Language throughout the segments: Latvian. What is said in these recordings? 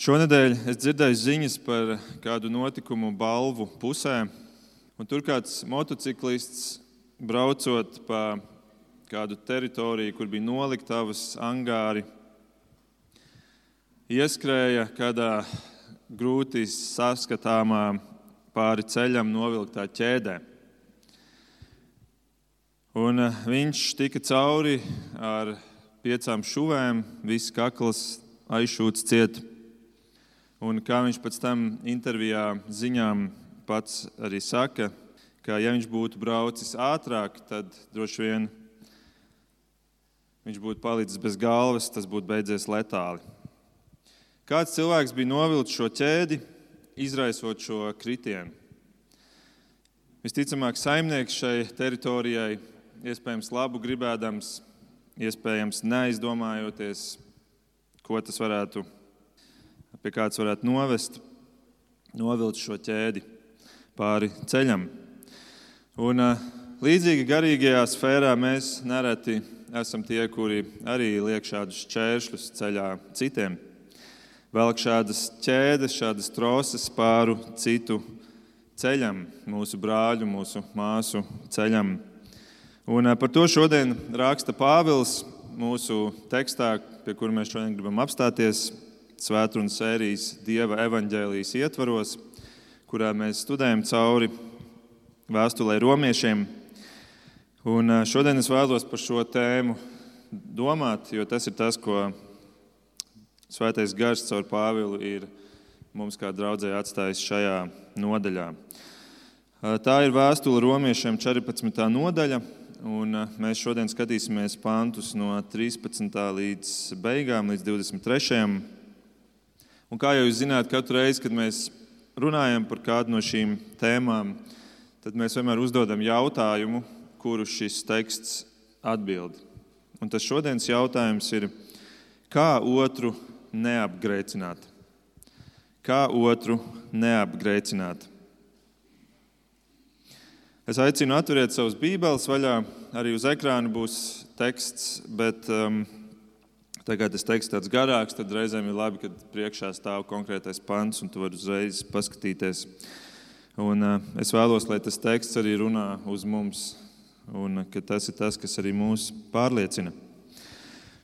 Šonadēļ es dzirdēju ziņas par kādu notikumu balvu pusē, un tur kāds motociklists braucot pa kādu teritoriju, kur bija noliktavas, angāri, ieskrēja kādā grūti saskatāmā pāri ceļam novilktā ķēdē. Un eh, viņš tika cauri ar piecām šuvēm, viss kakls aizšūts ciet. Un kā viņš pēc tam intervijā ziņām pats arī saka, ka ja viņš būtu braucis ātrāk, tad droši vien viņš būtu palicis bez galvas, tas būtu beidzies letāli. Kāds cilvēks bija novilcis šo ķēdi, izraisot šo kritienu? Visticamāk, saimnieks šai teritorijai, iespējams, labu gribēdams, iespējams, neizdomājoties, ko tas varētu pie kāds varētu novest, novilkt šo ķēdi pāri ceļam. Un, līdzīgi garīgajā sfērā mēs nereti esam tie, kuri arī liek šādus šķēršļus ceļā citiem. Velk šādas ķēdes, šādas troses pāru citu ceļam, mūsu brāļu, mūsu māsu ceļam. Un par to šodien raksta Pāvils mūsu tekstā, pie kura mēs šodien gribam apstāties, svētdienas sērijas Dieva evaņģēlijas ietvaros, kurā mēs studējam cauri vēstulē romiešiem. Un šodien es vēlos par šo tēmu domāt, jo tas ir tas, ko Svētais Gars caur Pāvilu ir mums kā draudzē atstājis šajā nodaļā. Tā ir vēstule romiešiem 14. nodaļa, un mēs šodien skatīsimies pantus no 13. līdz beigām, līdz 23. Un kā jau jūs zināt, katru reizi, kad mēs runājam par kādu no šīm tēmām, tad mēs vienmēr uzdodam jautājumu, kuru šis teksts atbild. Un tas šodienas jautājums ir, kā otru neapgrēcināt? Kā otru neapgrēcināt? Es aicinu atvērt savus bībeles vaļā. Arī uz ekrāna būs teksts, bet um, Tagad es teikšu, tāds garāks, tad reizēm ir labi, kad priekšā stāv konkrētais pants un tu vari uzreiz paskatīties. Un, uh, es vēlos, lai tas teksts arī runā uz mums, un ka tas ir tas, kas arī mūs pārliecina.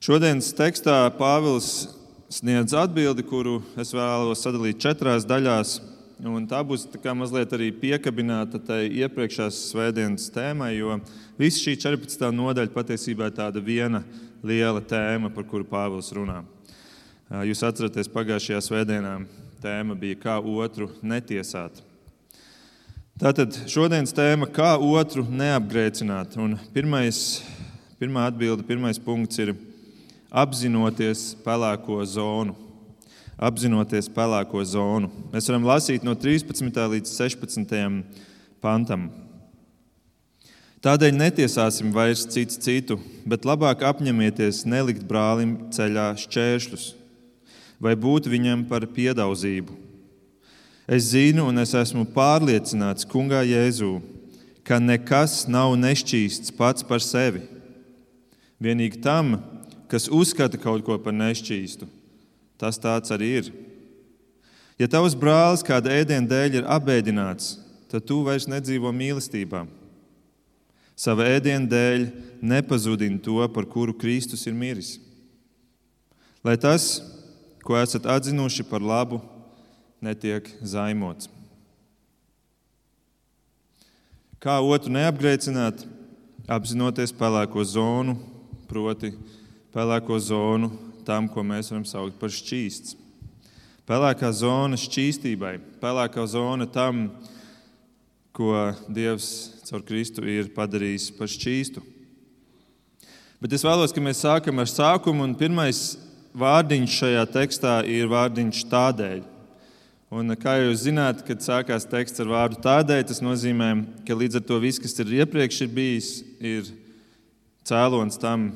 Šodienas tekstā Pāvils sniedz atbildi, kuru es vēlos sadalīt četrās daļās. Un tā būs tā mazliet arī piekabināta tai iepriekšējās svētdienas tēmai, jo visa šī 14. nodaļa patiesībā ir tāda viena liela tēma, par kuru Pāvils runā. Jūs atceraties, pagājušajā svētdienā tēma bija, kā otru netiesāt. Tātad šodienas tēma, kā otru neapgrēcināt. Un pirmais, pirmā atbilde, pirmais punkts ir apzinoties pelēko zonu. Apzinoties pelēko zonu. Mēs varam lasīt no 13. līdz 16. pantam. Tādēļ netiesāsim vairs cits citu, bet labāk apņemieties nelikt brālim ceļā šķēršļus vai būt viņam par piedauzību. Es zinu un es esmu pārliecināts Kungā Jēzū, ka nekas nav nešķīsts pats par sevi. Vienīgi tam, kas uzskata kaut ko par nešķīstu, tas tāds arī ir. Ja tavs brālis kāda ēdiena dēļ ir apbēdināts, tad tu vairs nedzīvo mīlestībā. Sava ēdiena dēļ nepazudina to, par kuru Kristus ir miris. Lai tas, ko esat atzinuši par labu, netiek zaimots. Kā otru neapgrēcināt, apzinoties pelēko zonu, proti, pelēko zonu tam, ko mēs varam saukt par šķīsts. Pelēkā zona šķīstībai, pelēkā zona tam, ko Dievs caur Kristu ir padarījis par šķīstu. Bet es vēlos, lai mēs sākam ar sākumu, un pirmais vārdiņš šajā tekstā ir vārdiņš tādēļ. Un, kā jūs zināt, kad sākās teksts ar vārdu tādēļ, tas nozīmē, ka līdz ar to viss, kas ir iepriekš ir bijis, ir cēlonis tam,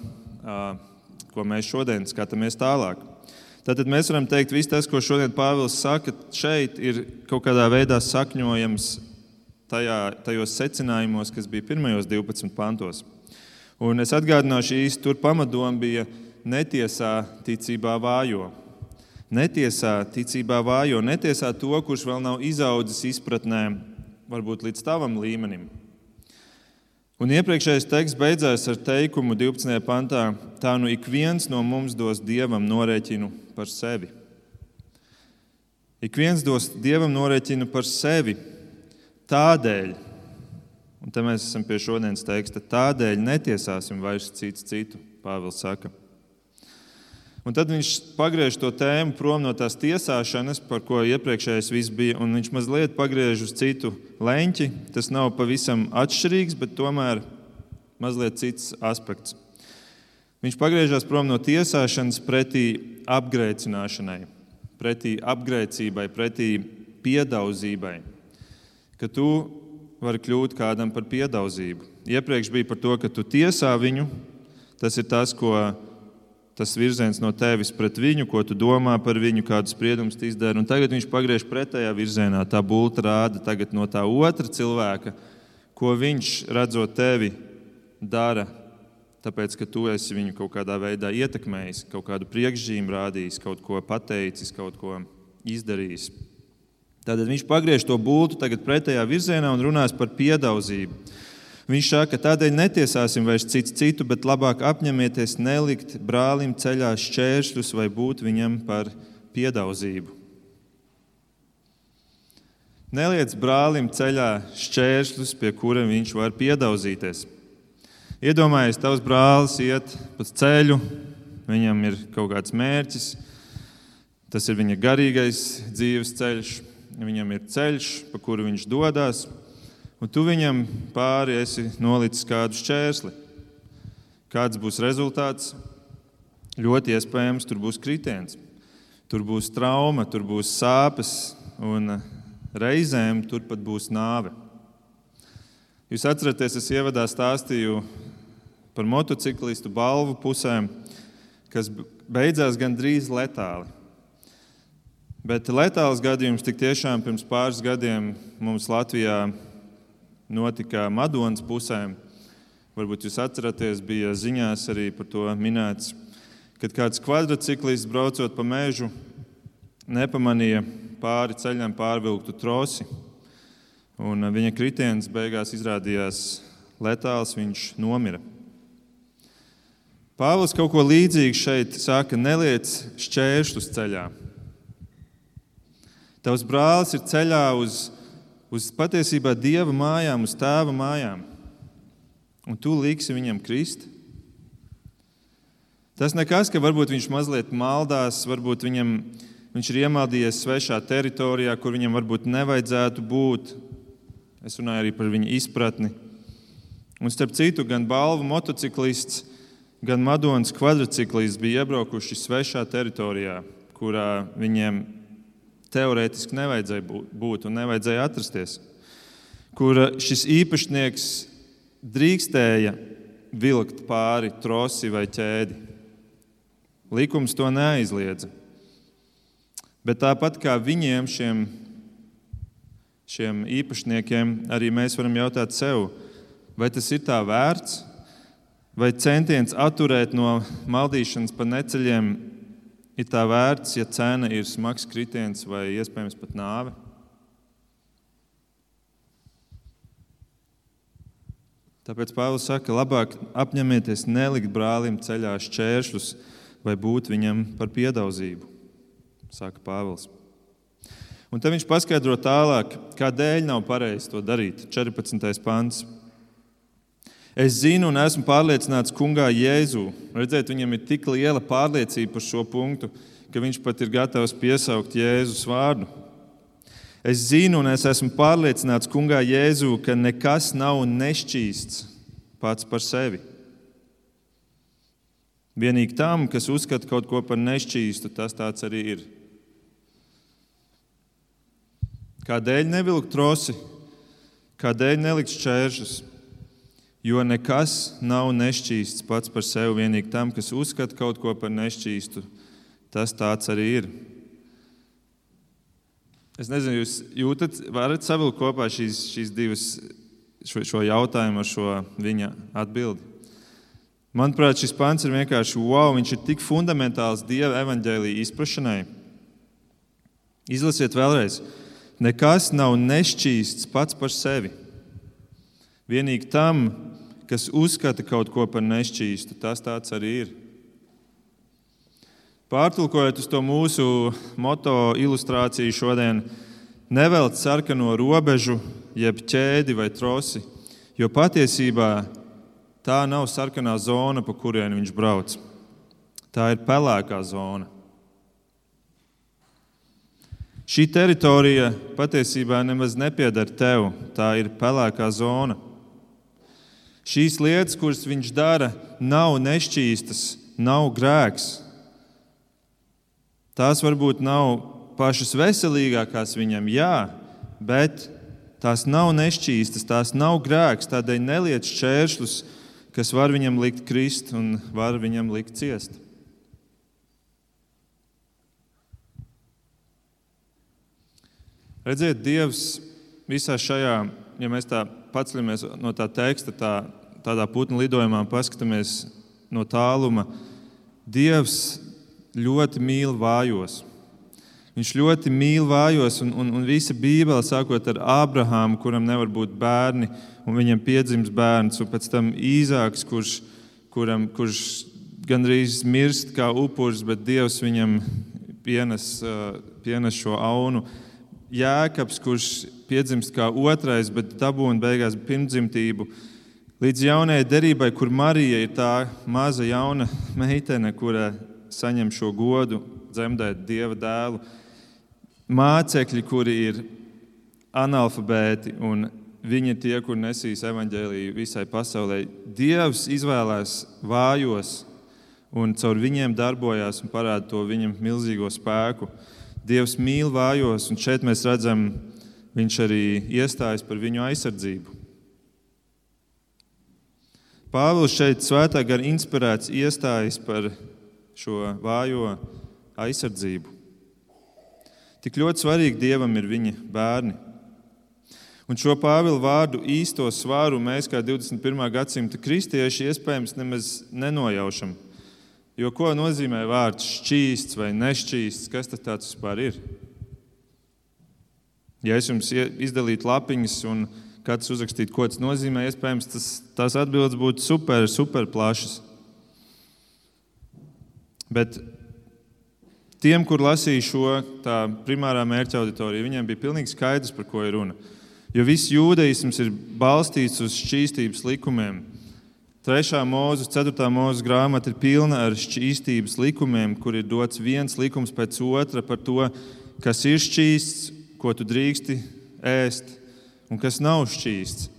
ko mēs šodien skatāmies tālāk. Tātad mēs varam teikt, ka viss tas, ko šodien Pāvils saka, šeit ir kaut kādā veidā sakņojams tajā, tajos secinājumos, kas bija pirmajos 12 pantos. Un es atgādināšu īsti, tur pamatdoma bija netiesā ticībā vājo. Netiesā ticībā vājo, netiesā to, kurš vēl nav izaudzis izpratnē, varbūt līdz tavam līmenim. Un iepriekšējais teksts beidzās ar teikumu 12. pantā: Tā nu ik viens no mums dos dievam norēķinu par sevi. Ik viens dos dievam norēķinu par sevi. Tādēļ, un te mēs esam pie šodienas teksta, tādēļ netiesāsim vairs cits citu, Pāvils saka. Un tad viņš pagriež to tēmu prom no tās tiesāšanas, par ko iepriekšējais viss bija, un viņš mazliet pagriež uz citu leņķi. Tas nav pavisam atšķirīgs, bet tomēr mazliet cits aspekts. Viņš pagriežas prom no tiesāšanas pretī apgrēcināšanai, pretī apgrēcībai, pretī piedauzībai, ka tu vari kļūt kādam par piedauzību. Iepriekš bija par to, ka tu tiesā viņu, tas ir tas, ko tas virziens no tevis pret viņu, ko tu domā par viņu, kādus spriedumus tu izdari. Un tagad viņš pagriež pretējā virzienā. Tā būta rāda no tā otra cilvēka, ko viņš redzot tevi dara. Tāpēc, ka tu esi viņu kaut kādā veidā ietekmējis, kaut kādu priekšzīmju rādījis, kaut ko pateicis, kaut ko izdarījis. Tātad viņš pagriež to būtu tagad pretējā virzienā un runās par piedauzību. Viņš saka, tādēļ netiesāsim vairs citu citu, bet labāk apņemieties nelikt brālim ceļā šķēršļus vai būt viņam par piedauzību. Neliec brālim ceļā šķēršļus, pie kuriem viņš var piedauzīties. Iedomājieties, tavs brālis iet pa ceļu, viņam ir kaut kāds mērķis, tas ir viņa garīgais dzīves ceļš, viņam ir ceļš, pa kuru viņš dodas un tu viņam pāri esi nolicis kādu šķērsli. Kāds būs rezultāts? Ļoti iespējams, tur būs kritiens, tur būs trauma, tur būs sāpes, un reizēm tur pat būs nāve. Jūs atceraties, es ievadā stāstīju par motociklistu balvu pusēm, kas beidzās gandrīz letāli. Bet letāls gadījums tik tiešām pirms pāris gadiem mums Latvijā notika Madonas pusē. Varbūt jūs atceraties, bija ziņās arī par to minēts, kad kāds kvadrciklists braucot pa mežu nepamanīja pāri ceļam pārvilktu trosi. Un viņa kritiens beigās izrādījās letāls, viņš nomira. Pāvils kaut ko līdzīgu šeit saka: neliec šķēršļus ceļā. Tavs brālis ir ceļā uz uz patiesībā dieva mājām, uz tēva mājām, un tu liksi viņam krist. Tas nekas, ka varbūt viņš mazliet maldās, varbūt viņam, viņš ir iemaldījies svešā teritorijā, kur viņam varbūt nevajadzētu būt. Es runāju arī par viņa izpratni. Un starp citu, gan balvu motociklists, gan Madonas kvadrciklists bija iebraukuši svešā teritorijā, kurā viņiem teorētiski nevajadzēja būt un nevajadzēja atrasties, kur šis īpašnieks drīkstēja vilkt pāri trosi vai ķēdi. Likums to neaizliedza. Bet tāpat kā viņiem, šiem, šiem īpašniekiem, arī mēs varam jautāt sev, vai tas ir tā vērts, vai centiens atturēt no maldīšanas pa neceļiem ir tā vērts, ja cena ir smags kritiens vai iespējams pat nāve? Tāpēc Pāvils saka, labāk apņemieties nelikt brālim ceļā šķēršļus vai būt viņam par piedauzību, saka Pāvils. Un te viņš paskaidro tālāk, kādēļ nav pareizi to darīt. 14. pāns. Es zinu un esmu pārliecināts kungā Jēzu. Redzēt, viņam ir tik liela pārliecība par šo punktu, ka viņš pat ir gatavs piesaukt Jēzus vārdu. Es zinu un es esmu pārliecināts kungā Jēzu, ka nekas nav nešķīsts pats par sevi. Vienīgi tam, kas uzskata kaut ko par nešķīstu, tas tāds arī ir. Kādēļ nevilkt trosi? Kādēļ nelikt šķēršus? Jo nekas nav nešķīsts pats par sevi. Vienīgi tam, kas uzskata kaut ko par nešķīstu, tas tāds arī ir. Es nezinu, jūs jūtat, varat savilkt kopā šīs, šīs divas, šo, šo jautājumu ar šo viņa atbildi. Manuprāt, šis pants ir vienkārši wow, viņš ir tik fundamentāls Dieva evaņģēlīja izpratšanai. Izlasiet vēlreiz. Nekas nav nešķīsts pats par sevi. Vienīgi tam, kas uzskata kaut ko par nešķīstu, tas tāds arī ir. Pārtulkojot uz to mūsu moto ilustrāciju šodien, nevelc sarkano robežu, jeb ķēdi vai trosi, jo patiesībā tā nav sarkanā zona, pa kurienu viņš brauc. Tā ir pelēkā zona. Šī teritorija patiesībā nemaz nepieder tev, tā ir pelēkā zona. Šīs lietas, kuras viņš dara, nav nešķīstas, nav grēks. Tās varbūt nav pašas veselīgākās viņam, jā, bet tās nav nešķīstas, tās nav grēks. Tādēļ neliec šķēršļus, kas var viņam likt krist un var viņam likt ciest. Redziet, Dievs visā šajā, ja mēs tā paceļamies no tā teksta, tā, tādā putnu lidojumā, paskatāmies no tāluma, Dievs ļoti mīl vājos. Viņš ļoti mīl vājos, un, un, un visa Bībele, sākot ar Ābrahāmu, kuram nevar būt bērni, un viņam piedzims bērns, un pēc tam Īzāks, kurš, kuram, kurš gandrīz mirst kā upuris, bet Dievs viņam pienes, pienes šo aunu. Jēkabs, kurš piedzimst kā otrais, bet dabūna beigās pirmdzimtību, līdz jaunajai derībai, kur Marija ir tā maza jauna meitene, kura saņem šo godu dzemdēt dieva dēlu. Mācekļi, kuri ir analfabēti, un viņi ir tie, kur nesīs evaņģēlīju visai pasaulē. Dievs izvēlēs vājos un caur viņiem darbojās un parāda to viņam milzīgo spēku. Dievs mīl vājos, un šeit mēs redzam, viņš arī iestājas par viņu aizsardzību. Pāvils šeit svētā gara inspirēts iestājas par šo vājo aizsardzību. Tik ļoti svarīgi Dievam ir viņa bērni. Un šo Pāvila vārdu īsto svāru mēs, kā 21. gadsimta kristieši, iespējams nemaz nenojaušam. Jo ko nozīmē vārds šķīsts vai nešķīsts? Kas tas vispār ir? Ja es jums izdalītu lapiņas un kāds uzrakstītu, ko tas nozīmē, iespējams, tas, tās atbildes būtu super, super plašas. Bet tiem, kur lasīja šo primārā mērķa auditoriju, viņiem bija pilnīgi skaidrs, par ko ir runa. Jo viss jūdaisms ir balstīts uz šķīstības likumiem. Trešā mūzes, ceturtā mūzes grāmata ir pilna ar šķīstības likumiem, kur ir dots viens likums pēc otra par to, kas ir šķīsts, ko tu drīksti ēst, un kas nav šķīsts.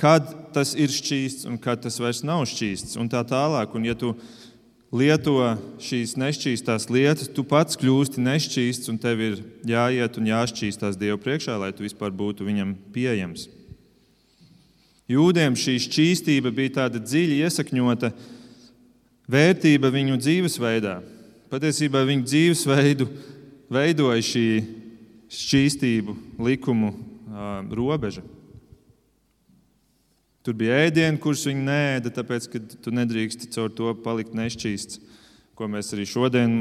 Kad tas ir šķīsts un kad tas vairs nav šķīsts, un tā tālāk. Un, ja tu lieto šīs nešķīstās lietas, tu pats kļūsti nešķīsts, un tev ir jāiet un jāšķīstās Dievu priekšā, lai tu vispār būtu viņam pieejams. Jūdiem šī šķīstība bija tāda dziļi iesakņota vērtība viņu dzīvesveidā. Patiesībā viņu dzīvesveidu veidoja šī šķīstību likumu uh, robeža. Tur bija ēdieni, kurus viņi nēda, tāpēc, ka tu nedrīksti caur to palikt nešķīsts. Ko mēs arī šodien,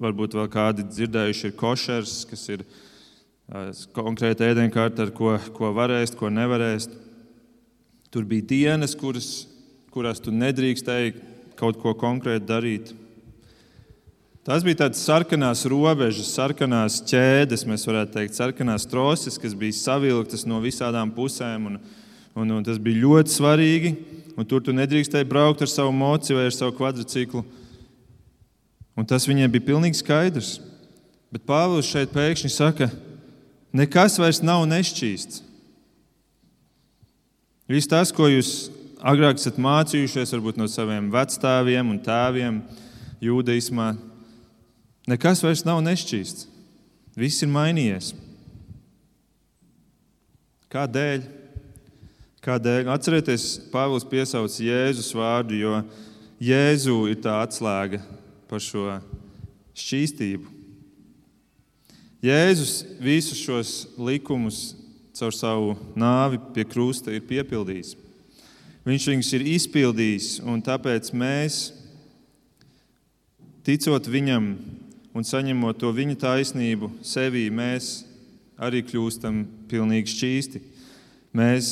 varbūt vēl kādi dzirdējuši, ir košers, kas ir uh, konkrēta ēdienkārta, ar ko, ko varēst, ko nevarēst. Tur bija dienas, kuras, kurās tu nedrīkstēji kaut ko konkrēti darīt. Tās bija tādas sarkanās robežas, sarkanās ķēdes, mēs varētu teikt, sarkanās troses, kas bija savilktas no visām pusēm. Un, un, un tas bija ļoti svarīgi. Tur tu nedrīkstēji braukt ar savu mociju vai ar savu kvadrciklu. Un tas viņiem bija pilnīgi skaidrs. Bet Pāvils šeit pēkšņi saka, nekas vairs nav nešķīsts. Viss tas, ko jūs agrāk esat mācījušies, varbūt no saviem vecstāviem un tēviem, jūdaismā, nekas vairs nav nešķīsts. Viss ir mainījies. Kādēļ? Kādēļ? Atcerieties, Pāvils piesauc Jēzus vārdu, jo Jēzu ir tā atslēga par šo šķīstību. Jēzus visus šos likumus caur savu nāvi pie krusta ir piepildījis. Viņš viņus ir izpildījis, un tāpēc mēs, ticot viņam un saņemot to viņa taisnību sevī, mēs arī kļūstam pilnīgi šķīsti. Mēs,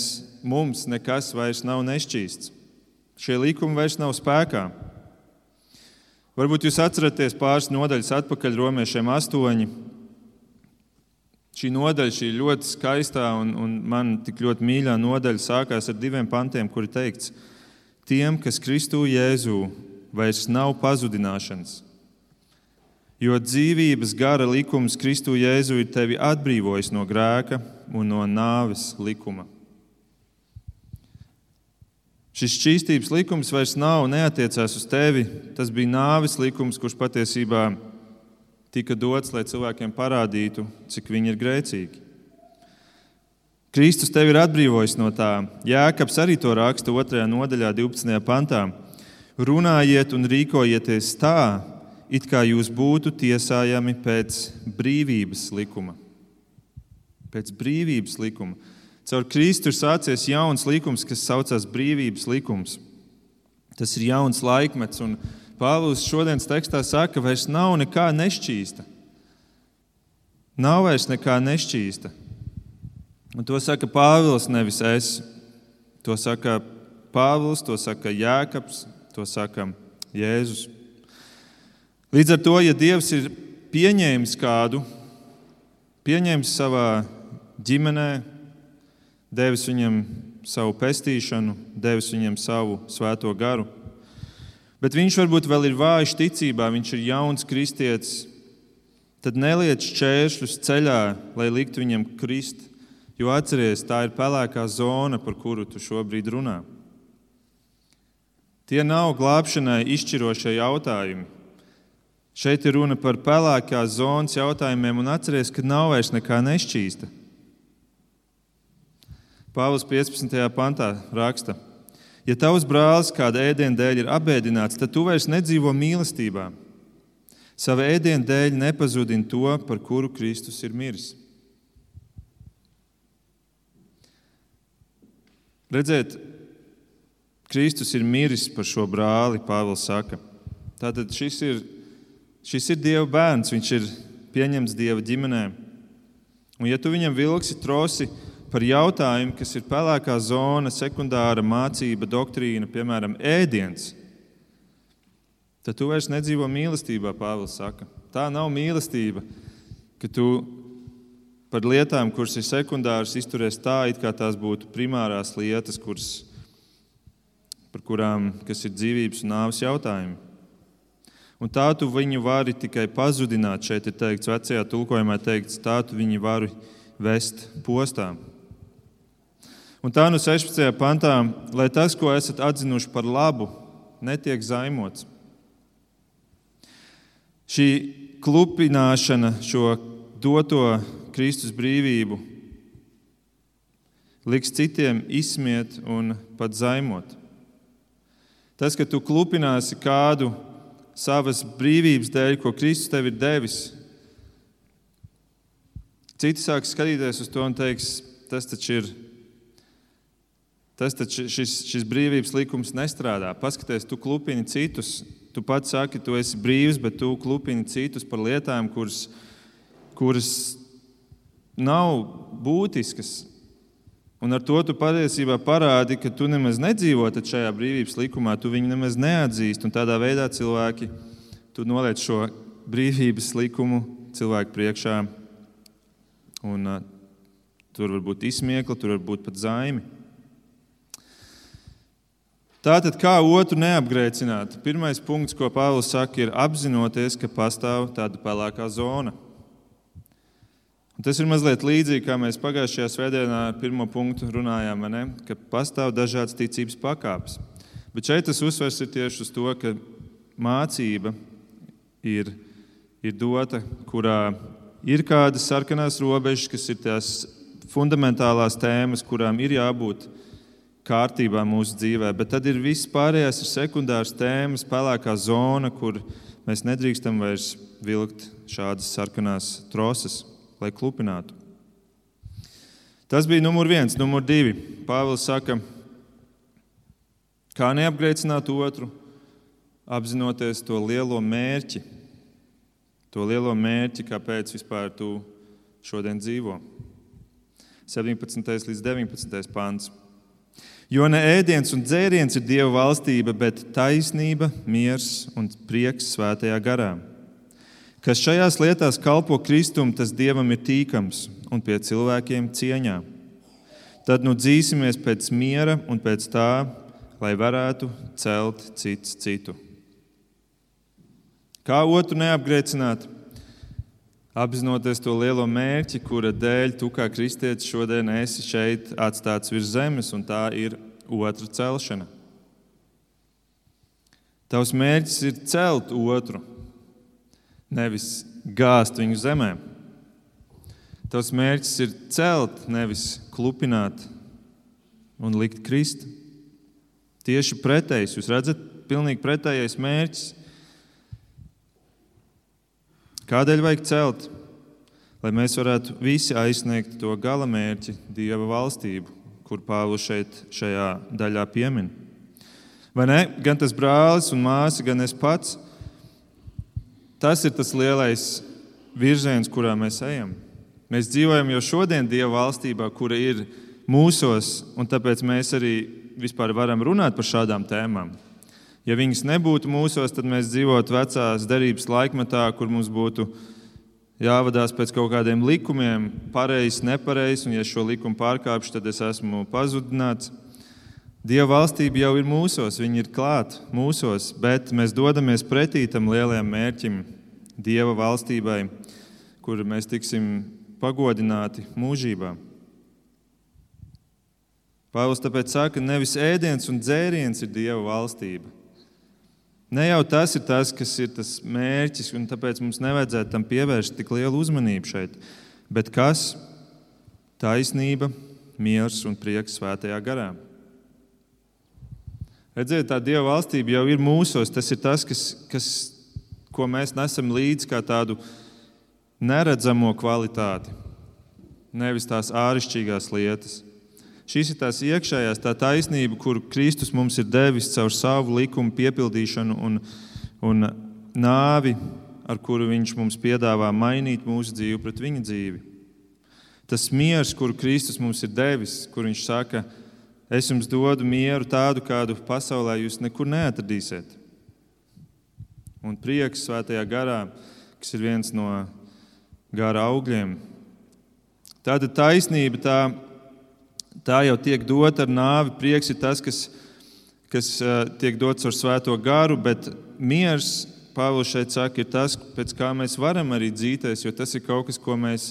mums nekas vairs nav nešķīsts. Šie likumi vairs nav spēkā. Varbūt jūs atceraties pāris nodaļas atpakaļ romiešiem astoņi. Šī nodaļa, šī ļoti skaistā un, un man tik ļoti mīļā nodaļa sākās ar diviem pantiem, kuri teikts, tiem, kas Kristū Jēzū vairs nav pazudināšanas. Jo dzīvības gara likums Kristū Jēzu ir tevi atbrīvojis no grēka un no nāves likuma. Šis šķīstības likums vairs nav neatiecās uz tevi. Tas bija nāves likums, kurš patiesībā tika dots, lai cilvēkiem parādītu, cik viņi ir grēcīgi. Kristus tevi ir atbrīvojis no tā. Jēkabs arī to raksta 2. nodaļā, 12. pantā. Runājiet un rīkojieties tā, it kā jūs būtu tiesājami pēc brīvības likuma. Pēc brīvības likuma. Caur Kristu ir sācies jauns likums, kas saucas brīvības likums. Tas ir jauns laikmets, un Pāvils šodienas tekstā saka, ka vairs nav nekā nešķīsta. Nav vairs nekā nešķīsta. Un to saka Pāvils, nevis es. To saka Pāvils, to saka Jēkabs, to saka Jēzus. Līdz ar to, ja Dievs ir pieņēmis kādu, pieņēmis savā ģimenē, devis viņam savu pestīšanu, devis viņam savu svēto garu, bet viņš varbūt vēl ir vājš ticībā, viņš ir jauns kristietis, tad neliec šķēršļus ceļā, lai liktu viņam krist. Jo atcerieties, tā ir pelēkā zona, par kuru tu šobrīd runā. Tie nav glābšanai izšķirošie jautājumi. Šeit ir runa par pelēkās zonas jautājumiem, un atcerieties, ka nav vairs nekā nešķīsta. Pāvils 15. pantā raksta, ja tavs brālis kāda ēdiena dēļ ir apbēdināts, tad tu vairs nedzīvo mīlestībā. Sava ēdiena dēļ nepazudini to, par kuru Kristus ir miris. Redziet, Kristus ir miris par šo brāli, Pāvils saka. Tātad šis ir Šis ir Dieva bērns, viņš ir pieņemts Dieva ģimenē. Un, ja tu viņam vilksi trosi par jautājumu, kas ir pelēkā zona, sekundāra mācība, doktrīna, piemēram, ēdiens, tad tu vairs nedzīvo mīlestībā, Pāvils saka. Tā nav mīlestība, ka tu par lietām, kuras ir sekundāras, izturies tā, it kā tās būtu primārās lietas, kuras, par kurām ir dzīvības un nāves jautājumi. Un tā tu viņu vari tikai pazudināt. Šeit ir teikts, vecajā tulkojumā teikts, tā tu viņu vari vest postā. Un tā no 16. pantā, lai tas, ko esat atzinuši par labu, netiek zaimots. Šī klupināšana, šo doto Kristus brīvību, liks citiem izsmiet un pat zaimot. Tas, ka tu klupināsi kādu savas brīvības dēļ, ko Kristus tev ir devis. Citi sāk skatīties uz to un teiks, tas taču ir. Tas taču šis, šis brīvības likums nestrādā. Paskaties, tu klupini citus. Tu pats saki, tu esi brīvs, bet tu klupini citus par lietām, kuras, kuras nav būtiskas. Un ar to tu patiesībā parādi, ka tu nemaz nedzīvo šajā brīvības likumā, tu viņu nemaz neatzīsti. Un tādā veidā cilvēki noliec šo brīvības likumu cilvēku priekšā. Un, uh, tur var būt izsmiekla, tur var būt pat zaimi. Tātad, kā otru neapgrēcināt? Pirmais punkts, ko Pāvils saka, ir apzinoties, ka pastāv tāda pelēkā zona. Un tas ir mazliet līdzīgi, kā mēs pagājušajā svētdienā ar pirmo punktu runājām, ne? ka pastāv dažādas ticības pakāpes. Bet šeit tas uzsvers ir tieši uz to, ka mācība ir, ir dota, kurā ir kādas sarkanās robežas, kas ir tās fundamentālās tēmas, kurām ir jābūt kārtībā mūsu dzīvē. Bet tad ir viss pārējās ir sekundārs tēmas, pelēkā zona, kur mēs nedrīkstam vairs vilkt šādas sarkanās troses lai klupinātu. Tas bija numur viens. Numur divi. Pāvils saka, kā neapgrēcināt otru, apzinoties to lielo mērķi. To lielo mērķi, kāpēc vispār tu šodien dzīvo. 17. līdz 19. pāns. Jo ne ēdiens un dzēriens ir Dieva valstība, bet taisnība, miers un prieks svētajā garā. Kas šajās lietās kalpo Kristum, tas Dievam ir tīkams un pie cilvēkiem cieņā. Tad nu dzīsimies pēc miera un pēc tā, lai varētu celt cits citu. Kā otru neapgrēcināt? Apzinoties to lielo mērķi, kura dēļ tu kā kristietis šodien esi šeit atstāts virs zemes, un tā ir otra celšana. Tavs mērķis ir celt otru, nevis gāzt viņu zemē. Tavs mērķis ir celt, nevis klupināt un likt krist. Tieši pretējs, jūs redzat, pilnīgi pretējais mērķis. Kādēļ vajag celt? Lai mēs varētu visi aizsniegt to gala mērķi, Dieva valstību, kur Pāvils šeit, šajā daļā piemin. Vai ne? Gan tas brālis un māsa, gan es pats. Tas ir tas lielais virziens, kurā mēs ejam. Mēs dzīvojam jau šodien Dieva valstībā, kura ir mūsos, un tāpēc mēs arī vispār varam runāt par šādām tēmām. Ja viņas nebūtu mūsos, tad mēs dzīvotu vecās derības laikmetā, kur mums būtu jāvadās pēc kaut kādiem likumiem, pareizs, nepareizs, un ja šo likumu pārkāpšu, tad es esmu pazudināts. Dieva valstība jau ir mūsos, viņa ir klāta mūsos, bet mēs dodamies pretī tam lielajam mērķim, Dieva valstībai, kur mēs tiksim pagodināti mūžībā. Pāvils tāpēc saka, ka nevis ēdiens un dzēriens ir Dieva valstība, Ne jau tas ir tas, kas ir tas mērķis, un tāpēc mums nevajadzētu tam pievērst tik lielu uzmanību šeit. Bet kas? Taisnība, miers un prieks svētajā garā. Redziet, tā Dieva valstība jau ir mūsos. Tas ir tas, kas, kas, ko mēs nesam līdzi kā tādu neredzamo kvalitāti, nevis tās āršķirīgās lietas. Šīs ir tās iekšējās, tā taisnība, kuru Kristus mums ir devis caur savu likumu piepildīšanu un, un nāvi, ar kuru Viņš mums piedāvā mainīt mūsu dzīvi pret Viņa dzīvi. Tas miers, kuru Kristus mums ir devis, kur Viņš saka, es jums dodu mieru tādu, kādu pasaulē jūs nekur neatradīsiet. Un prieks svētajā garā, kas ir viens no gara augļiem. Tāda taisnība, tā tā jau tiek dota ar nāvi. Prieks ir tas, kas, kas tiek dots ar svēto garu, bet miers, Pāvils šeit saka, ir tas, pēc kā mēs varam arī dzīties, jo tas ir kaut kas, mēs,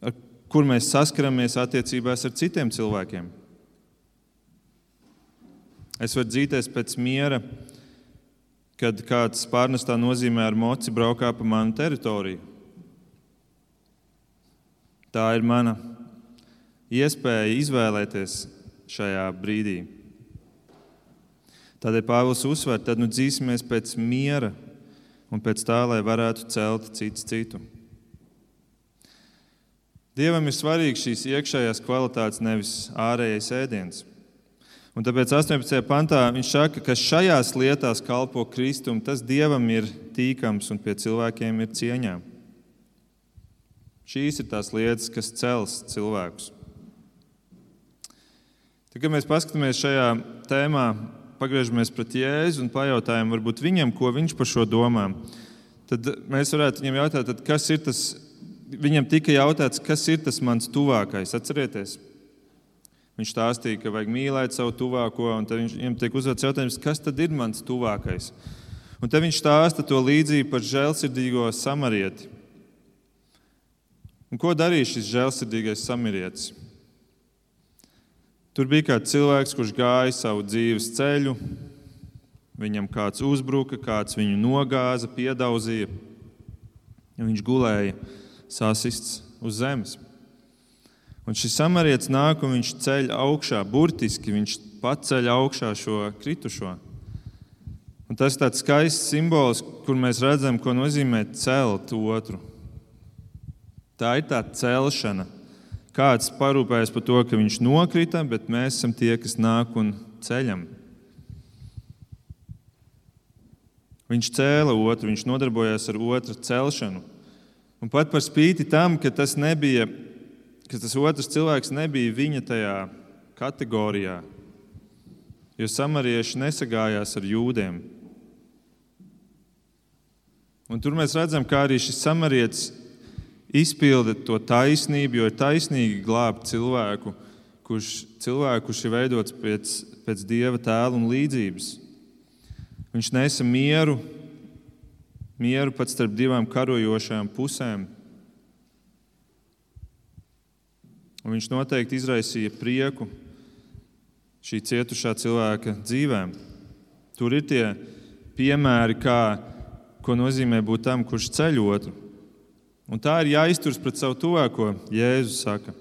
ar kur mēs saskaramies attiecībās ar citiem cilvēkiem. Es varu dzīties pēc miera, kad kāds pārnestā nozīmē ar moci braukā pa manu teritoriju. Tā ir mana iespēja izvēlēties šajā brīdī. Tādēļ Pāvils uzsver, tad nu dzīsimies pēc miera un pēc tā, lai varētu celt cits citu. Dievam ir svarīgs šīs iekšējās kvalitātes, nevis ārējais ēdiens. Un tāpēc 18. pantā viņš saka, ka šajās lietās kalpo Kristum, tas Dievam ir tīkams un pie cilvēkiem ir cieņā. Šīs ir tās lietas, kas cels cilvēkus. Tad, kad mēs paskatāmies šajā tēmā, pagriežamies pret Jēzu un pajautājam varbūt viņam, ko viņš par šo domā, tad mēs varētu viņam jautāt, kas ir tas, viņam tika jautāts, kas ir tas mans tuvākais. Atcerieties! Viņš stāstīja, ka vajag mīlēt savu tuvāko, un tad viņam tiek uzdots jautājums, kas tad ir mans tuvākais. Un te viņš stāsta to līdzību par žēlsirdīgo samarieti. Un ko darīja šis žēlsirdīgais samarietis? Tur bija kāds cilvēks, kurš gāja savu dzīves ceļu. Viņam kāds uzbruka, kāds viņu nogāza, piedauzīja. Viņš gulēja sasists uz zemes. Un šis samarietis nāk un viņš ceļ augšā, burtiski viņš paceļ augšā šo kritušo. Un tas ir tāds skaists simbols, kur mēs redzam, ko nozīmē celt otru. Tā ir tā celšana, Kāds parūpējas par to, ka viņš nokrita, bet mēs esam tie, kas nāk un ceļam. Viņš cēla otru, viņš nodarbojās ar otru celšanu. Un pat par spīti tam, ka tas, nebija, ka tas otrs cilvēks nebija viņa tajā kategorijā, jo samarieši nesagājās ar jūdiem. Un tur mēs redzam, kā arī šis samarietis izpilda to taisnību, jo ir taisnīgi glābt cilvēku, kurš, cilvēku, kurš ir veidots pēc, pēc dieva tēla un līdzības. Viņš nesa mieru, mieru pat starp divām karojošajām pusēm. Un viņš noteikti izraisīja prieku šī cietušā cilvēka dzīvēm. Tur ir tie piemēri, kā, ko nozīmē būt tam, kurš ceļ otru. Un tā ir jāizturas pret savu tuvāko, Jēzus saka.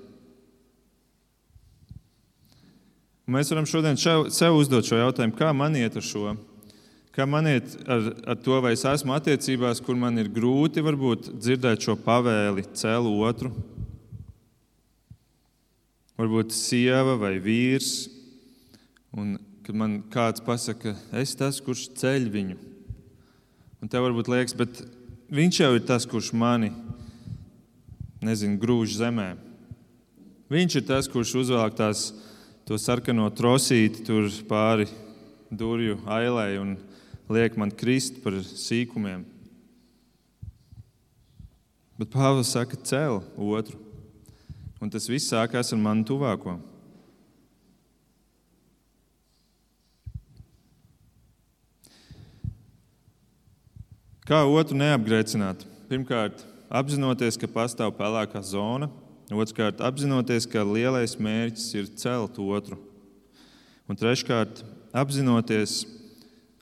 Un mēs varam šodien sev uzdot šo jautājumu, kā man iet ar šo? Kā man iet ar, ar to, vai es esmu attiecībās, kur man ir grūti varbūt dzirdēt šo pavēli, cēlu otru? Varbūt sieva vai vīrs, un kad man kāds pasaka, es tas, kurš ceļ viņu. Un tev varbūt liekas, bet viņš jau ir tas, kurš mani nezinu, grūž zemē. Viņš ir tas, kurš uzvelk tās, to sarkano trosīti tur pāri durvju ailai un liek man krist par sīkumiem. Bet Pāvils saka, cēl otru. Un tas viss sākās ar manu tuvāko. Kā otru neapgrēcināt? Pirmkārt, apzinoties, ka pastāv pelēkā zona, otrkārt, apzinoties, ka lielais mērķis ir celt otru, un treškārt, apzinoties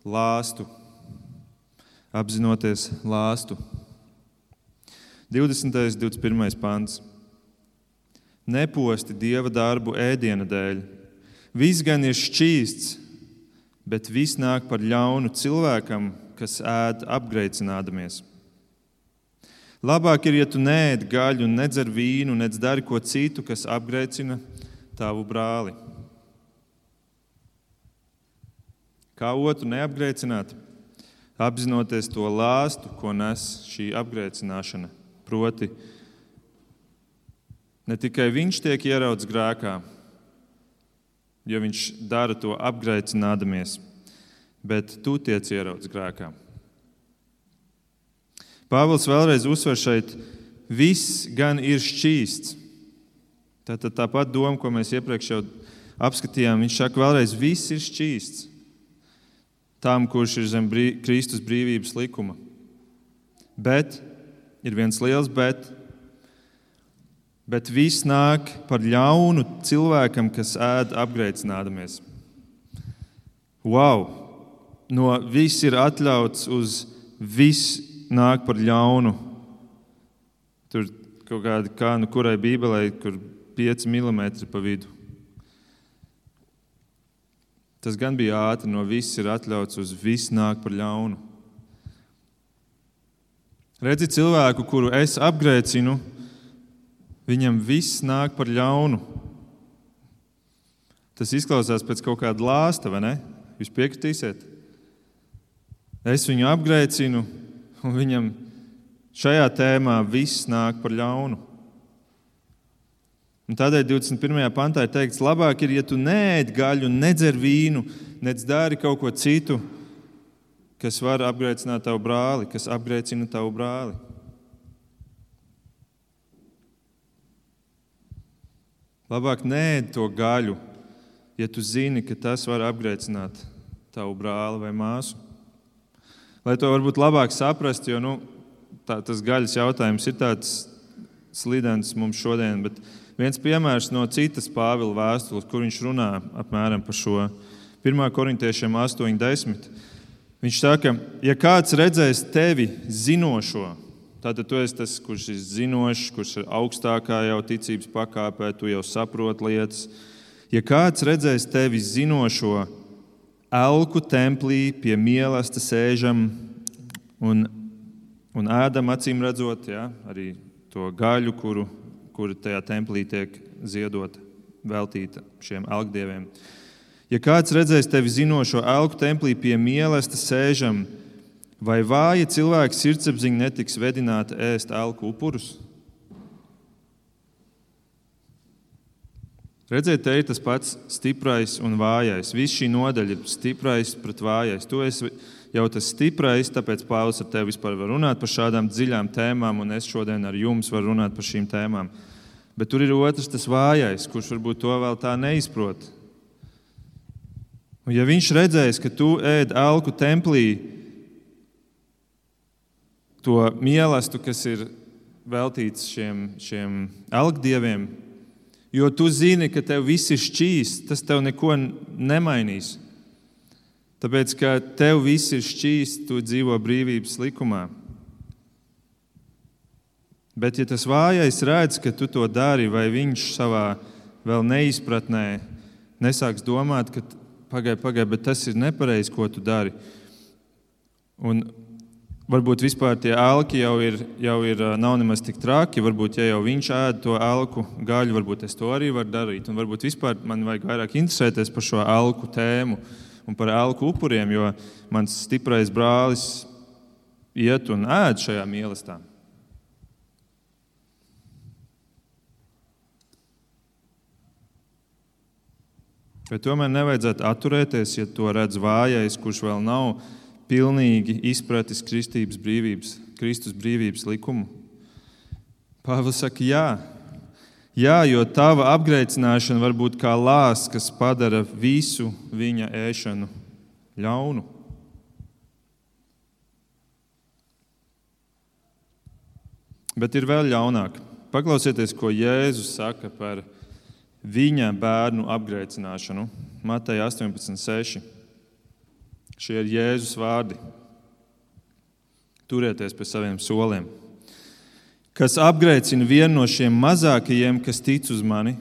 lāstu. Apzinoties lāstu. 20. un 21. pāns. Neposti dieva darbu ēdiena dēļ. Viss gan ir šķīsts, bet viss nāk par ļaunu cilvēkam, kas ēd apgrēcinādamies. Labāk ir, ja tu neēd gaļu, nedzer vīnu, nedz dari ko citu, kas apgrēcina tavu brāli. Kā otru neapgrēcināt? Apzinoties to lāstu, ko nes šī apgrēcināšana. Proti, ne tikai viņš tiek ieraudzis grēkā, jo viņš dara to apgrēcinādamies, bet tu tiec ieraudzis grēkā. Pāvils vēlreiz uzsver šeit, viss gan ir šķīsts. Tātad tāpat doma, ko mēs iepriekš jau apskatījām, viņš saka vēlreiz, viss ir šķīsts. Tām, kurš ir zem brī, Kristus brīvības likuma. Bet ir viens liels bet. Bet viss nāk par ļaunu cilvēkam, kas ēd apgrēcinādamies. Wow! No viss ir atļauts uz visu nāk par ļaunu. Tur kaut kāda, kā nu kurai bībelē, kur 5 mm pa vidu. Tas gan bija ātri, no viss ir atļauts uz visu nāk par ļaunu. Redzi cilvēku, kuru es apgrēcinu, viņam viss nāk par ļaunu. Tas izklausās pēc kaut kāda lāsta, vai ne? Jūs piekritīsiet? Es viņu apgrēcinu, un viņam šajā tēmā viss nāk par ļaunu. Un tādēļ 21. pantā ir teikts, labāk ir, ja tu neēd gaļu, nedzer vīnu, nec dari kaut ko citu, kas var apgrēcināt tavu brāli, kas apgrēcina tavu brāli. Labāk nēd to gaļu, ja tu zini, ka tas var apgrēcināt tavu brāli vai māsu lai to varbūt labāk saprastu, jo nu, tā, tas gaļas jautājums ir tāds slidens mums šodien. Bet viens piemērs no citas Pāvila vēstules, kur viņš runā apmēram par šo 1. korintiešiem 8.10. Viņš saka, ja kāds redzēs tevi zinošo, tad tu esi tas, kurš ir zinošs, kurš ir augstākā jau ticības pakāpē, tu jau saproti lietas. Ja kāds redzēs tevi zinošo, elku templī pie mīlestības sēžam un, un ēdam, acīm redzot, ja, arī to gaļu, kuru, kuru tajā templī tiek ziedota, veltīta šiem elkdieviem. Ja kāds redzēs tevi zinošo elku templī pie mīlestības sēžam, Vai vāji cilvēki sirdsapziņa netiks vedināti ēst elku upurus? Redziet, te ir tas pats stiprais un vājais. Viss šī nodaļa ir stiprais pret vājais. Tu esi jau tas stiprais, tāpēc Pāvils ar tevi vispār var runāt par šādām dziļām tēmām, un es šodien ar jums varu runāt par šīm tēmām. Bet tur ir otrs, tas vājais, kurš varbūt to vēl tā neizprot. Un ja viņš redzēs, ka tu ēd alku templī, to mīlestību, kas ir veltīts šiem, šiem algdieviem, jo tu zini, ka tev viss ir šķīsts, tas tev neko nemainīs. Tāpēc, ka tev viss ir šķīsts, tu dzīvo brīvības likumā. Bet, ja tas vājais redz, ka tu to dari, vai viņš savā vēl neizpratnē nesāks domāt, ka pagaidi, pagaidi, bet tas ir nepareizi, ko tu dari. Un varbūt vispār tie elki jau ir, jau ir nav nemaz tik traki. Varbūt, ja jau viņš ēd to elku gaļu, varbūt es to arī varu darīt. Un varbūt vispār man vajag vairāk interesēties par šo elku tēmu un par elku upuriem, jo mans stiprais brālis iet un ēd šajā mīlestībā. Bet tomēr nevajadzētu atturēties, ja to redz vājais, kurš vēl nav pilnīgi izpratis Kristības brīvības, Kristus brīvības likumu. Pāvils saka, jā, jā, jo tava apgrēcināšana var būt kā lāsts, kas padara visu viņa ēšanu ļaunu. Bet ir vēl ļaunāk. Paklausieties, ko Jēzus saka par viņa bērnu apgrēcināšanu. Mateja 18,6. Šie ir Jēzus vārdi. Turieties pie saviem soliem. Kas apgrēcina vienu no šiem mazākajiem, kas tic uz mani,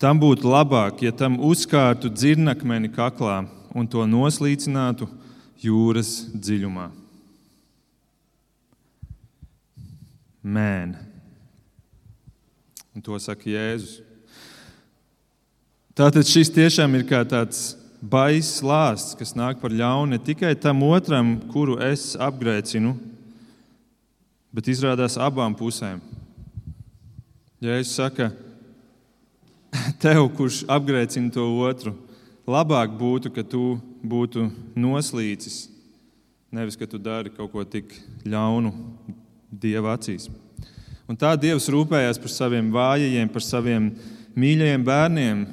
tam būtu labāk, ja tam uzkārtu dzirnakmeni kaklā un to noslīcinātu jūras dziļumā. Mēne. Un to saka Jēzus. Tātad šis tiešām ir kā tāds baisa lāsts, kas nāk par ļaunu ne tikai tam otram, kuru es apgrēcinu, bet izrādās abām pusēm. Ja es saku, tev, kurš apgrēcina to otru, labāk būtu, ka tu būtu noslīcis, nevis ka tu dari kaut ko tik ļaunu Dieva acīs. Un tā Dievs rūpējās par saviem vājajiem, par saviem mīļajiem bērniem,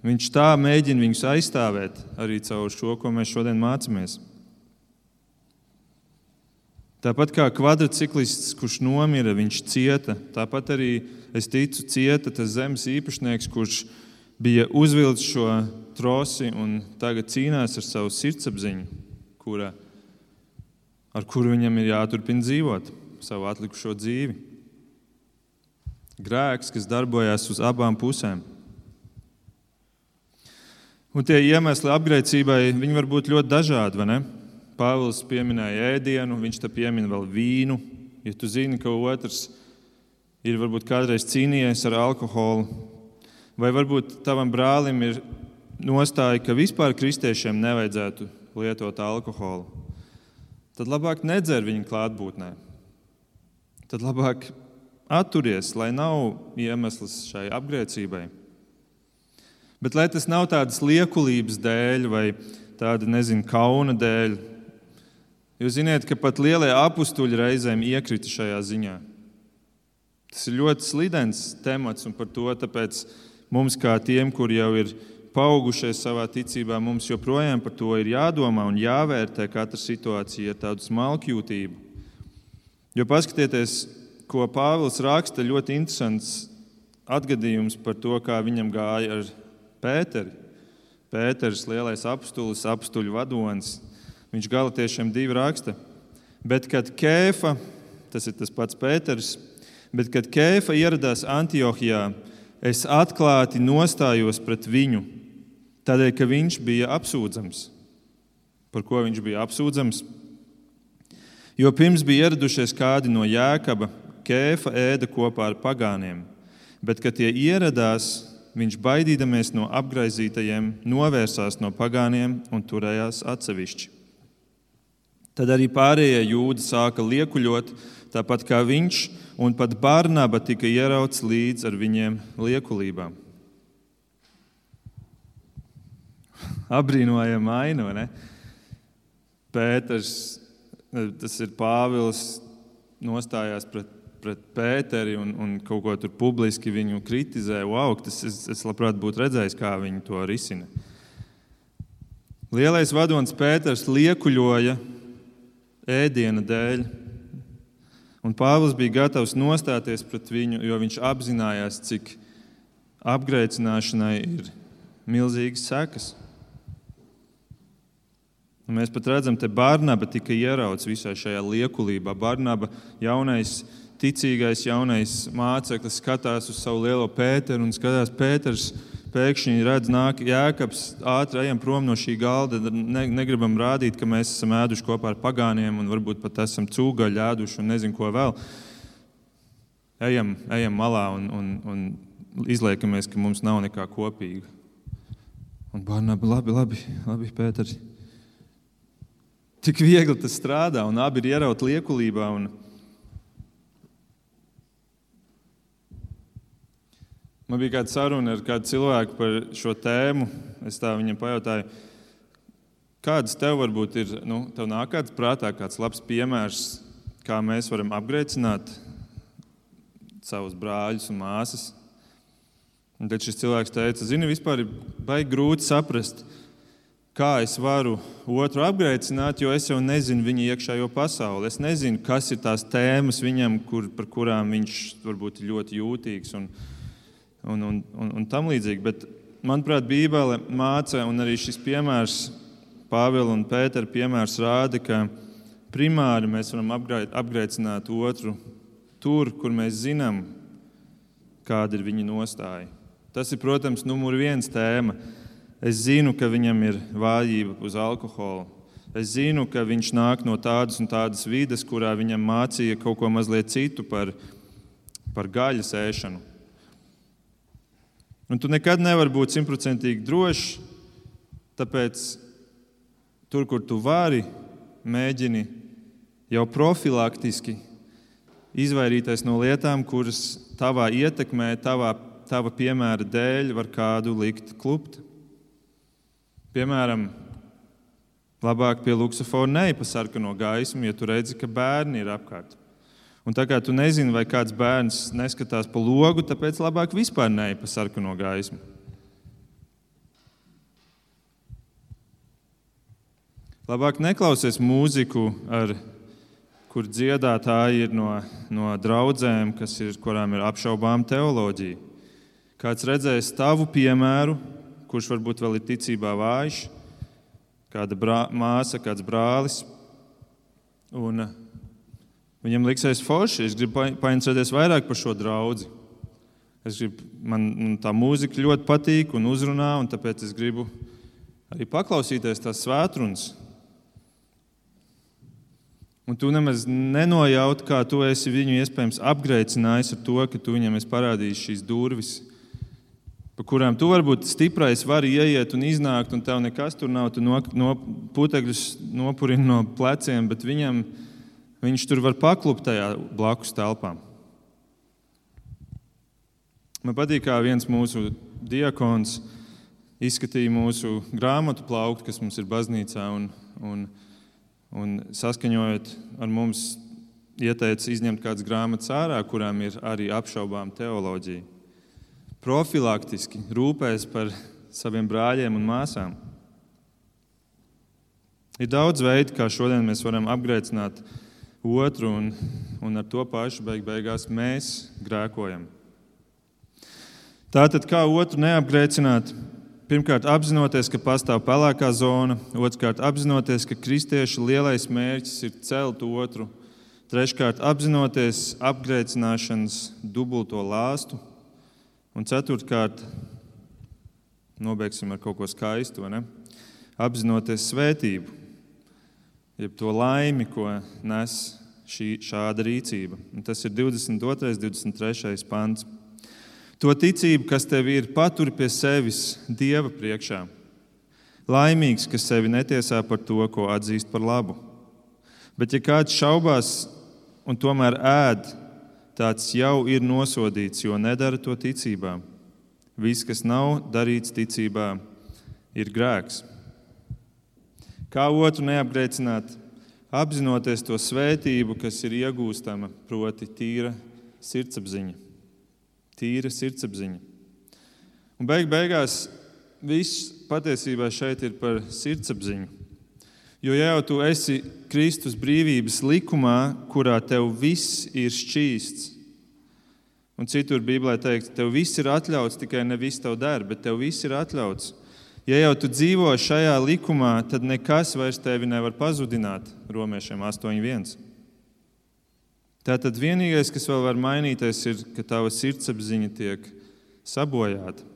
Viņš tā mēģina viņus aizstāvēt arī caur šo, ko mēs šodien mācāmies. Tāpat kā kvadrciklists, kurš nomira, viņš cieta. Tāpat arī es ticu, cieta tas zemes īpašnieks, kurš bija uzvilcis šo trosi un tagad cīnās ar savu sirdsapziņu, kura, ar kuru viņam ir jāturpina dzīvot savu atlikušo dzīvi. Grēks, kas darbojas uz abām pusēm. Un tie iemesli apgrēcībai var būt ļoti dažādi. Pāvils pieminēja ēdienu, viņš te piemin vēl vīnu. Ja tu zini, ka otrs ir varbūt kādreiz cīnījies ar alkoholu, vai varbūt tavam brālim ir nostāja, ka vispār kristiešiem nevajadzētu lietot alkoholu, tad labāk nedzer viņa klātbūtnē. Tad labāk atturies, lai nav iemesls šai apgrēcībai. Bet lai tas nav tādas liekulības dēļ vai tāda, nezinu, kauna dēļ, jūs zināt, ka pat lielie apstuļi reizēm iekrita šajā ziņā. Tas ir ļoti slidens temats, un par to tāpēc mums, kā tiem, kuri jau ir paaugušies savā ticībā, mums joprojām par to ir jādomā un jāvērtē katra situācija ar tādu smalkjūtību. Jo paskatieties, ko Pāvils raksta, ļoti interesants atgadījums par to, kā viņam gāja ar Pēteri. Pēters, lielais apstulis, apstuļu vadonis, viņš galotiešiem divi raksta. Bet, kad Kēfa, tas ir tas pats Pēters, bet, kad Kēfa ieradās Antiohijā, es atklāti nostājos pret viņu, tādēļ, ka viņš bija apsūdzams. Par ko viņš bija apsūdzams? Jo pirms bija ieradušies kādi no Jēkaba, Kēfa ēda kopā ar pagāniem, bet, kad tie ieradās, viņš baidīdamies no apgaizītajiem, novērsās no pagāniem un turējās atsevišķi. Tad arī pārējie jūdi sāka liekuļot, tāpat kā viņš, un pat Barnaba tika ierauts līdz ar viņiem liekulībām. Abrīnojama aina, vai ne? Pēters, tas ir Pāvils, nostājās pret, pret Pēteri un, un kaut ko tur publiski viņu kritizē. Wow, tas, es, es labprāt būtu redzējis, kā viņi to risina. Lielais vadonis Pēters liekuļoja ēdiena dēļ. Un Pāvils bija gatavs nostāties pret viņu, jo viņš apzinājās, cik apgrēcināšanai ir milzīgas sekas. Un mēs pat redzam, ka Barnaba tika ierauts visā šajā liekulībā. Barnaba, jaunais, ticīgais, jaunais māceklis, skatās uz savu lielo Pēteru un skatās, Pēters pēkšņi redz, nāk jēkabs, ātri ejam prom no šī galda. Ne, negribam rādīt, ka mēs esam ēduši kopā ar pagāniem un varbūt pat esam cūgaļu ēduši un nezinu, ko vēl. Ejam, ejam malā un, un, un izliekamies, ka mums nav nekā kopīga. Un Barnaba, labi, labi, labi Pēters. Tik viegli tas strādā, un abi ir ierauti liekulībā. Un... Man bija kāda saruna ar kādu cilvēku par šo tēmu. Es tā viņam pajautāju, kādas tev varbūt ir, nu, tev nāk kāds prātā, kāds labs piemērs, kā mēs varam apgrēcināt savus brāļus un māsas. Un tad šis cilvēks teica, zini, vispār ir baigi grūti saprast, kā es varu otru apgrēcināt, jo es jau nezinu viņa iekšējo pasauli. Es nezinu, kas ir tās tēmas viņam, kur, par kurām viņš varbūt ir ļoti jūtīgs un, un, un, un, un tam līdzīgi. Bet, manuprāt, Bībele māca, un arī šis piemērs, Pāvila un Pētera piemērs rāda, ka primāri mēs varam apgrēcināt otru tur, kur mēs zinām, kāda ir viņa nostāja. Tas ir, protams, numur viens tēma Es zinu, ka viņam ir vājība uz alkoholu. Es zinu, ka viņš nāk no tādas un tādas vides, kurā viņam mācīja kaut ko mazliet citu par, par gaļas ēšanu. Un tu nekad nevari būt simtprocentīgi drošs, tāpēc tur, kur tu vari, mēģini jau profilaktiski izvairīties no lietām, kuras tavā ietekmē, tavā, tava piemēra dēļ var kādu likt klupt. Piemēram, labāk pie luksofona neej pa sarkano gaismu, ja tu redzi, ka bērni ir apkārt. Un tā kā tu nezini, vai kāds bērns neskatās pa logu, tāpēc labāk vispār neej pa sarkano gaismu. Labāk neklausies mūziku, ar, kur dziedātāji ir no, no draudzēm, ir, kurām ir apšaubām teoloģija. Kāds redzēs tavu piemēru, kurš varbūt vēl ir ticībā vājš, kāda brā, māsa, kāds brālis. Un viņam liksies forši. Es gribu painteresēties vairāk par šo draugu. Gribu, man, tā mūzika ļoti patīk un uzrunā, un tāpēc es gribu arī paklausīties tās svētrunas. Un tu nemaz nenojaut, kā tu esi viņu iespējams apgrēcinājis ar to, ka tu viņam esi parādījis šīs durvis pa kurām tu varbūt stiprais vari ieiet un iznākt, un tev nekas tur nav. Tu no, no putekļus nopurini no pleciem, bet viņam, viņš tur var paklupt tajā blakus telpām. Man patīk, kā viens mūsu diakons izskatīja mūsu grāmatu plauktu, kas mums ir baznīcā, un, un, un saskaņojot ar mums, ieteica izņemt kādas grāmatas ārā, kurām ir arī apšaubām teoloģija profilaktiski rūpējas par saviem brāļiem un māsām. Ir daudz veidu, kā šodien mēs varam apgrēcināt otru, un, un ar to pašu beig beigās mēs grēkojam. Tātad, kā otru neapgrēcināt? Pirmkārt, apzinoties, ka pastāv pelēkā zona, otrkārt, apzinoties, ka kristiešu lielais mērķis ir celt otru, treškārt, apzinoties apgrēcināšanas dubulto lāstu, Un ceturtkārt, nobeigsim ar kaut ko skaistu, apzinoties svētību, jeb to laimi, ko nes šī, šāda rīcība. Un tas ir 22. un 23. pants. To ticību, kas tev ir, paturi pie sevis Dieva priekšā. Laimīgs, kas sevi netiesā par to, ko atzīst par labu. Bet, ja kāds šaubās un tomēr ēd, tāds jau ir nosodīts, jo nedara to ticībā. Viss, kas nav darīts ticībā, ir grēks. Kā otru neapgrēcināt, apzinoties to svētību, kas ir iegūstama, proti, tīra sirdsapziņa. Tīra sirdsapziņa. Un beig beigās viss patiesībā šeit ir par sirdsapziņu. Jo ja jau tu esi Kristus brīvības likumā, kurā tev viss ir šķīsts, un citur Bībelē teikt, tev viss ir atļauts, tikai ne viss tev der, bet tev viss ir atļauts. Ja jau tu dzīvo šajā likumā, tad nekas vairs tevi nevar pazudināt. Romiešiem 8.1. Tātad vienīgais, kas vēl var mainīties, ir, ka tava sirdsapziņa tiek sabojāta.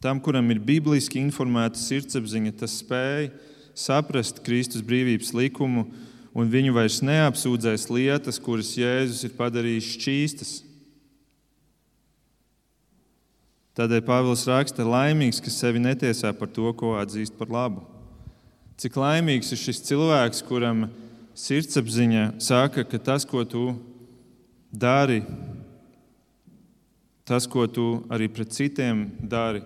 Tam, kuram ir bibliski informēta sirdsapziņa, tas spēj saprast Kristus brīvības likumu, un viņu vairs neapsūdzēs lietas, kuras Jēzus ir padarījis šķīstas. Tādēļ Pāvils raksta, laimīgs, kas sevi netiesā par to, ko atzīst par labu. Cik laimīgs ir šis cilvēks, kuram sirdsapziņa saka, ka tas, ko tu dari, tas, ko tu arī pret citiem dari,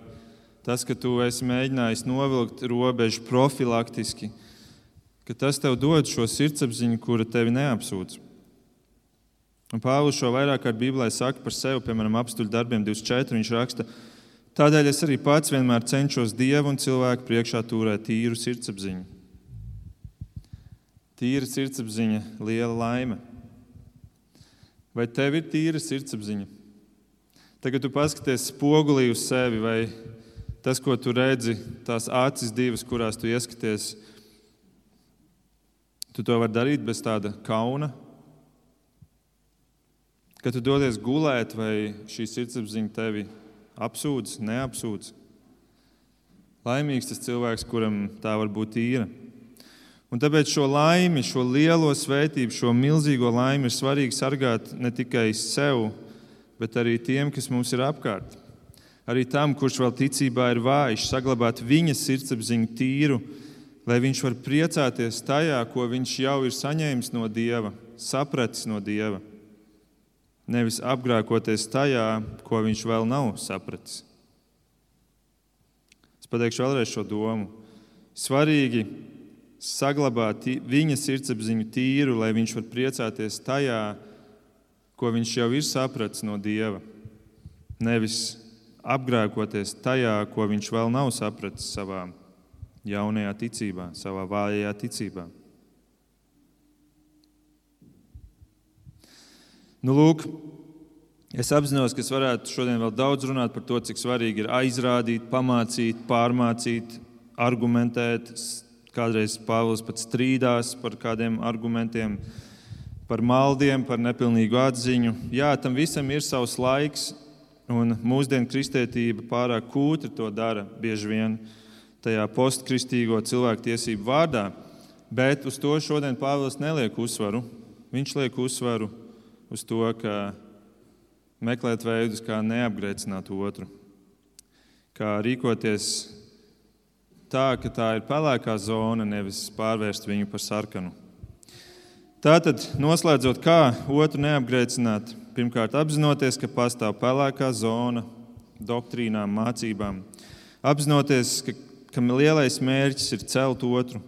tas, ka tu esi mēģinājis novilkt robežu profilaktiski, ka tas tev dod šo sirdsapziņu, kura tevi neapsūdz. Un Pāvils šo vairāk kārt Bībelē saka par sevi, piemēram, apstuļu darbiem 24. Viņš raksta, tādēļ es arī pats vienmēr cenšos Dievu un cilvēku priekšā turēt tīru sirdsapziņu. Tīra sirdsapziņa, liela laime. Vai tev ir tīra sirdsapziņa? Tagad tu paskaties spogulī uz sevi, vai tas, ko tu redzi, tās acis divas, kurās tu ieskaties, tu to vari darīt bez tāda kauna, Kad tu dodies gulēt, vai šī sirdsapziņa tevi apsūdz, neapsūdz? Laimīgs tas cilvēks, kuram tā var būt īra. Un tāpēc šo laimi, šo lielo svētību, šo milzīgo laimi ir svarīgi sargāt ne tikai sev, bet arī tiem, kas mums ir apkārt. Arī tam, kurš vēl ticībā ir vājš, saglabāt viņa sirdsapziņu tīru, lai viņš var priecāties tajā, ko viņš jau ir saņēmis no Dieva, sapratis no Dieva nevis apgrēkoties tajā, ko viņš vēl nav sapratis. Es pateikšu vēlreiz šo domu. Svarīgi saglabāt viņa sirdsapziņu tīru, lai viņš var priecāties tajā, ko viņš jau ir sapratis no Dieva. Nevis apgrēkoties tajā, ko viņš vēl nav sapratis savā jaunajā ticībā, savā vājajā ticībā. Nu, lūk, es apzinos, ka es varētu šodien vēl daudz runāt par to, cik svarīgi ir aizrādīt, pamācīt, pārmācīt, argumentēt. Kādreiz Pāvils pat strīdās par kādiem argumentiem, par maldiem, par nepilnīgu atziņu. Jā, tam visam ir savs laiks, un mūsdienu kristētība pārāk kūtri to dara bieži vien tajā postkristīgo cilvēku tiesību vārdā. Bet uz to šodien Pāvils neliek uzsvaru. Viņš liek uzsvaru uz to, ka meklēt veidus, kā neapgrēcināt otru, kā rīkoties tā, ka tā ir pelēkā zona, nevis pārvērst viņu par sarkanu. Tātad, noslēdzot, kā otru neapgrēcināt, pirmkārt, apzinoties, ka pastāv pelēkā zona doktrīnām, mācībām, apzinoties, ka, ka lielais mērķis ir celt otru,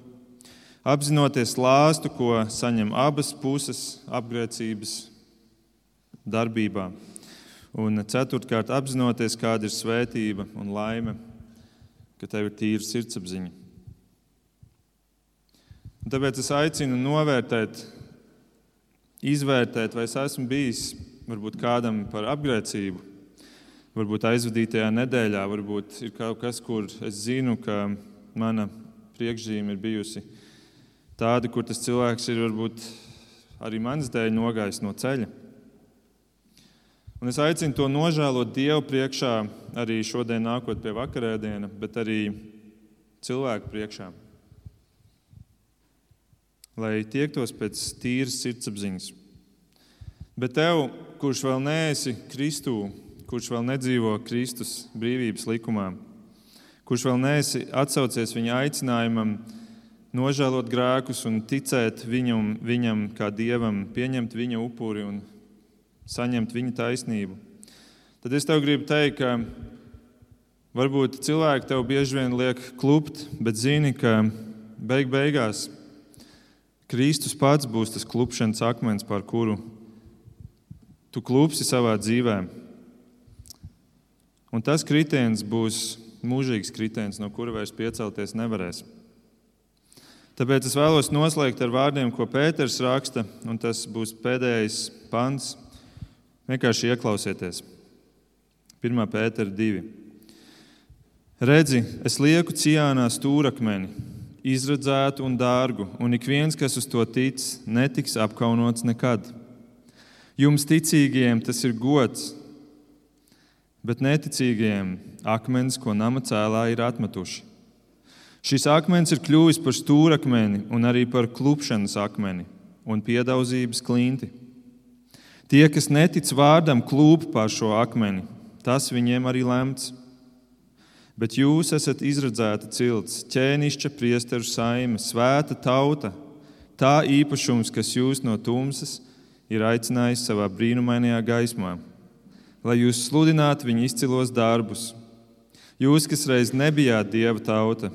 apzinoties lāstu, ko saņem abas puses apgrēcības darbībā. Un ceturtkārt, apzinoties, kāda ir svētība un laime, ka tev ir tīra sirdsapziņa. Un tāpēc es aicinu novērtēt, izvērtēt, vai es esmu bijis varbūt kādam par apgrēcību, varbūt aizvadītajā nedēļā, varbūt ir kaut kas, kur es zinu, ka mana priekšzīme ir bijusi tāda, kur tas cilvēks ir varbūt arī manas dēļ nogājis no ceļa. Un es aicinu to nožēlot Dievu priekšā, arī šodien nākot pie vakarēdiena, bet arī cilvēku priekšā. Lai tiektos pēc tīras sirdsapziņas. Bet tev, kurš vēl neesi Kristū, kurš vēl nedzīvo Kristus brīvības likumā, kurš vēl neesi atsaucies viņa aicinājumam nožēlot grēkus un ticēt viņam, viņam kā dievam, pieņemt viņa upuri un saņemt viņa taisnību. Tad es tev gribu teikt, ka varbūt cilvēki tev bieži vien liek klupt, bet zini, ka beig beigās Kristus pats būs tas klupšanas akmens, par kuru tu klupsi savā dzīvē. Un tas kritiens būs mūžīgs kritiens, no kura vairs piecelties nevarēs. Tāpēc es vēlos noslēgt ar vārdiem, ko Pēters raksta, un tas būs pēdējais pants. Vienkārši ieklausieties. 1. Pētera 2. Redzi, es lieku cijānā stūrakmeni, izredzētu un dārgu, un ik viens, kas uz to tic, netiks apkaunots nekad. Jums ticīgajiem tas ir gods, bet neticīgajiem akmens, ko nama cēlā ir atmetuši. Šis akmens ir kļuvis par stūrakmeni un arī par klupšanas akmeni un piedaudzības klinti. Tie, kas netic vārdam, klūp pār šo akmeni, tas viņiem arī lemts. Bet jūs esat izredzēta cilts, ķēnišķa priesteru saime, svēta tauta, tā īpašums, kas jūs no tumsas ir aicinājis savā brīnumainajā gaismā, lai jūs sludinātu viņa izcilos darbus. Jūs, kas reiz nebijāt dieva tauta,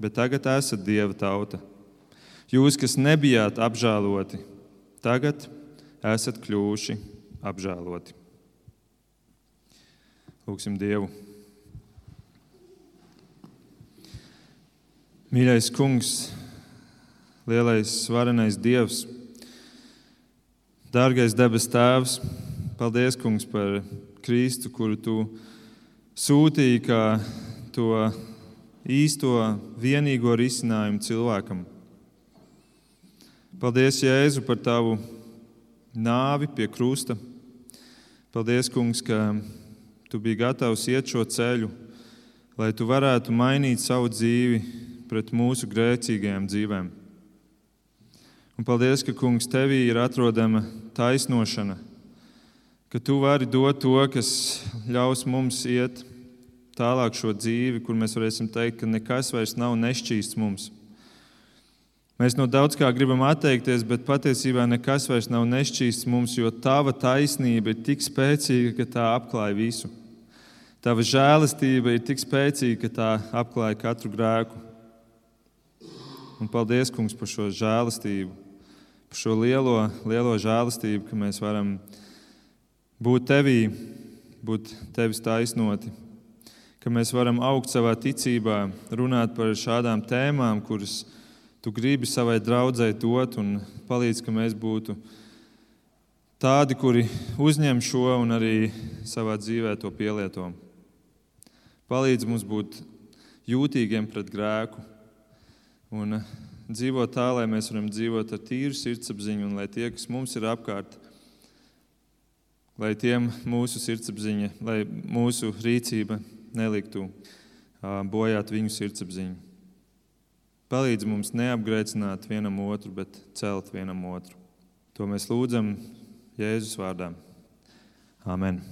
bet tagad esat Dieva tauta. Jūs, kas nebijāt apžēloti, tagad esat kļuvuši apžēloti. Lūksim Dievu. Mīļais Kungs, lielais, svarenais Dievs, dārgais debes Tēvs, paldies, Kungs, par Kristu, kuru Tu sūtīji kā to īsto vienīgo risinājumu cilvēkam. Paldies, Jēzu, par tavu nāvi pie krusta. Paldies, Kungs, ka tu biji gatavs iet šo ceļu, lai tu varētu mainīt savu dzīvi pret mūsu grēcīgajām dzīvēm. Un paldies, ka, Kungs, tevī ir atrodama taisnošana, ka tu vari dot to, kas ļaus mums iet tālāk šo dzīvi, kur mēs varēsim teikt, ka nekas vairs nav nešķīsts mums. Mēs no daudz kā gribam atteikties, bet patiesībā nekas vairs nav nešķīsts mums, jo tava taisnība ir tik spēcīga, ka tā apklāj visu. Tava žēlastība ir tik spēcīga, ka tā apklāj katru grēku. Un paldies, Kungs, par šo žēlastību, par šo lielo, lielo žēlastību, ka mēs varam būt tevī, būt tevis taisnoti, ka mēs varam augt savā ticībā, runāt par šādām tēmām, kuras tu gribi savai draudzēji dot un palīdz, ka mēs būtu tādi, kuri uzņem šo un arī savā dzīvē to pielieto. Palīdz mums būt jūtīgiem pret grēku un dzīvot tā, lai mēs varam dzīvot ar tīru sirdsapziņu un lai tie, kas mums ir apkārt, lai tiem mūsu sirdsapziņa, lai mūsu rīcība neliktu bojāt viņu sirdsapziņu. Palīdz mums neapgrēcināt vienam otru, bet celt vienam otru. To mēs lūdzam Jēzus vārdā. Amen.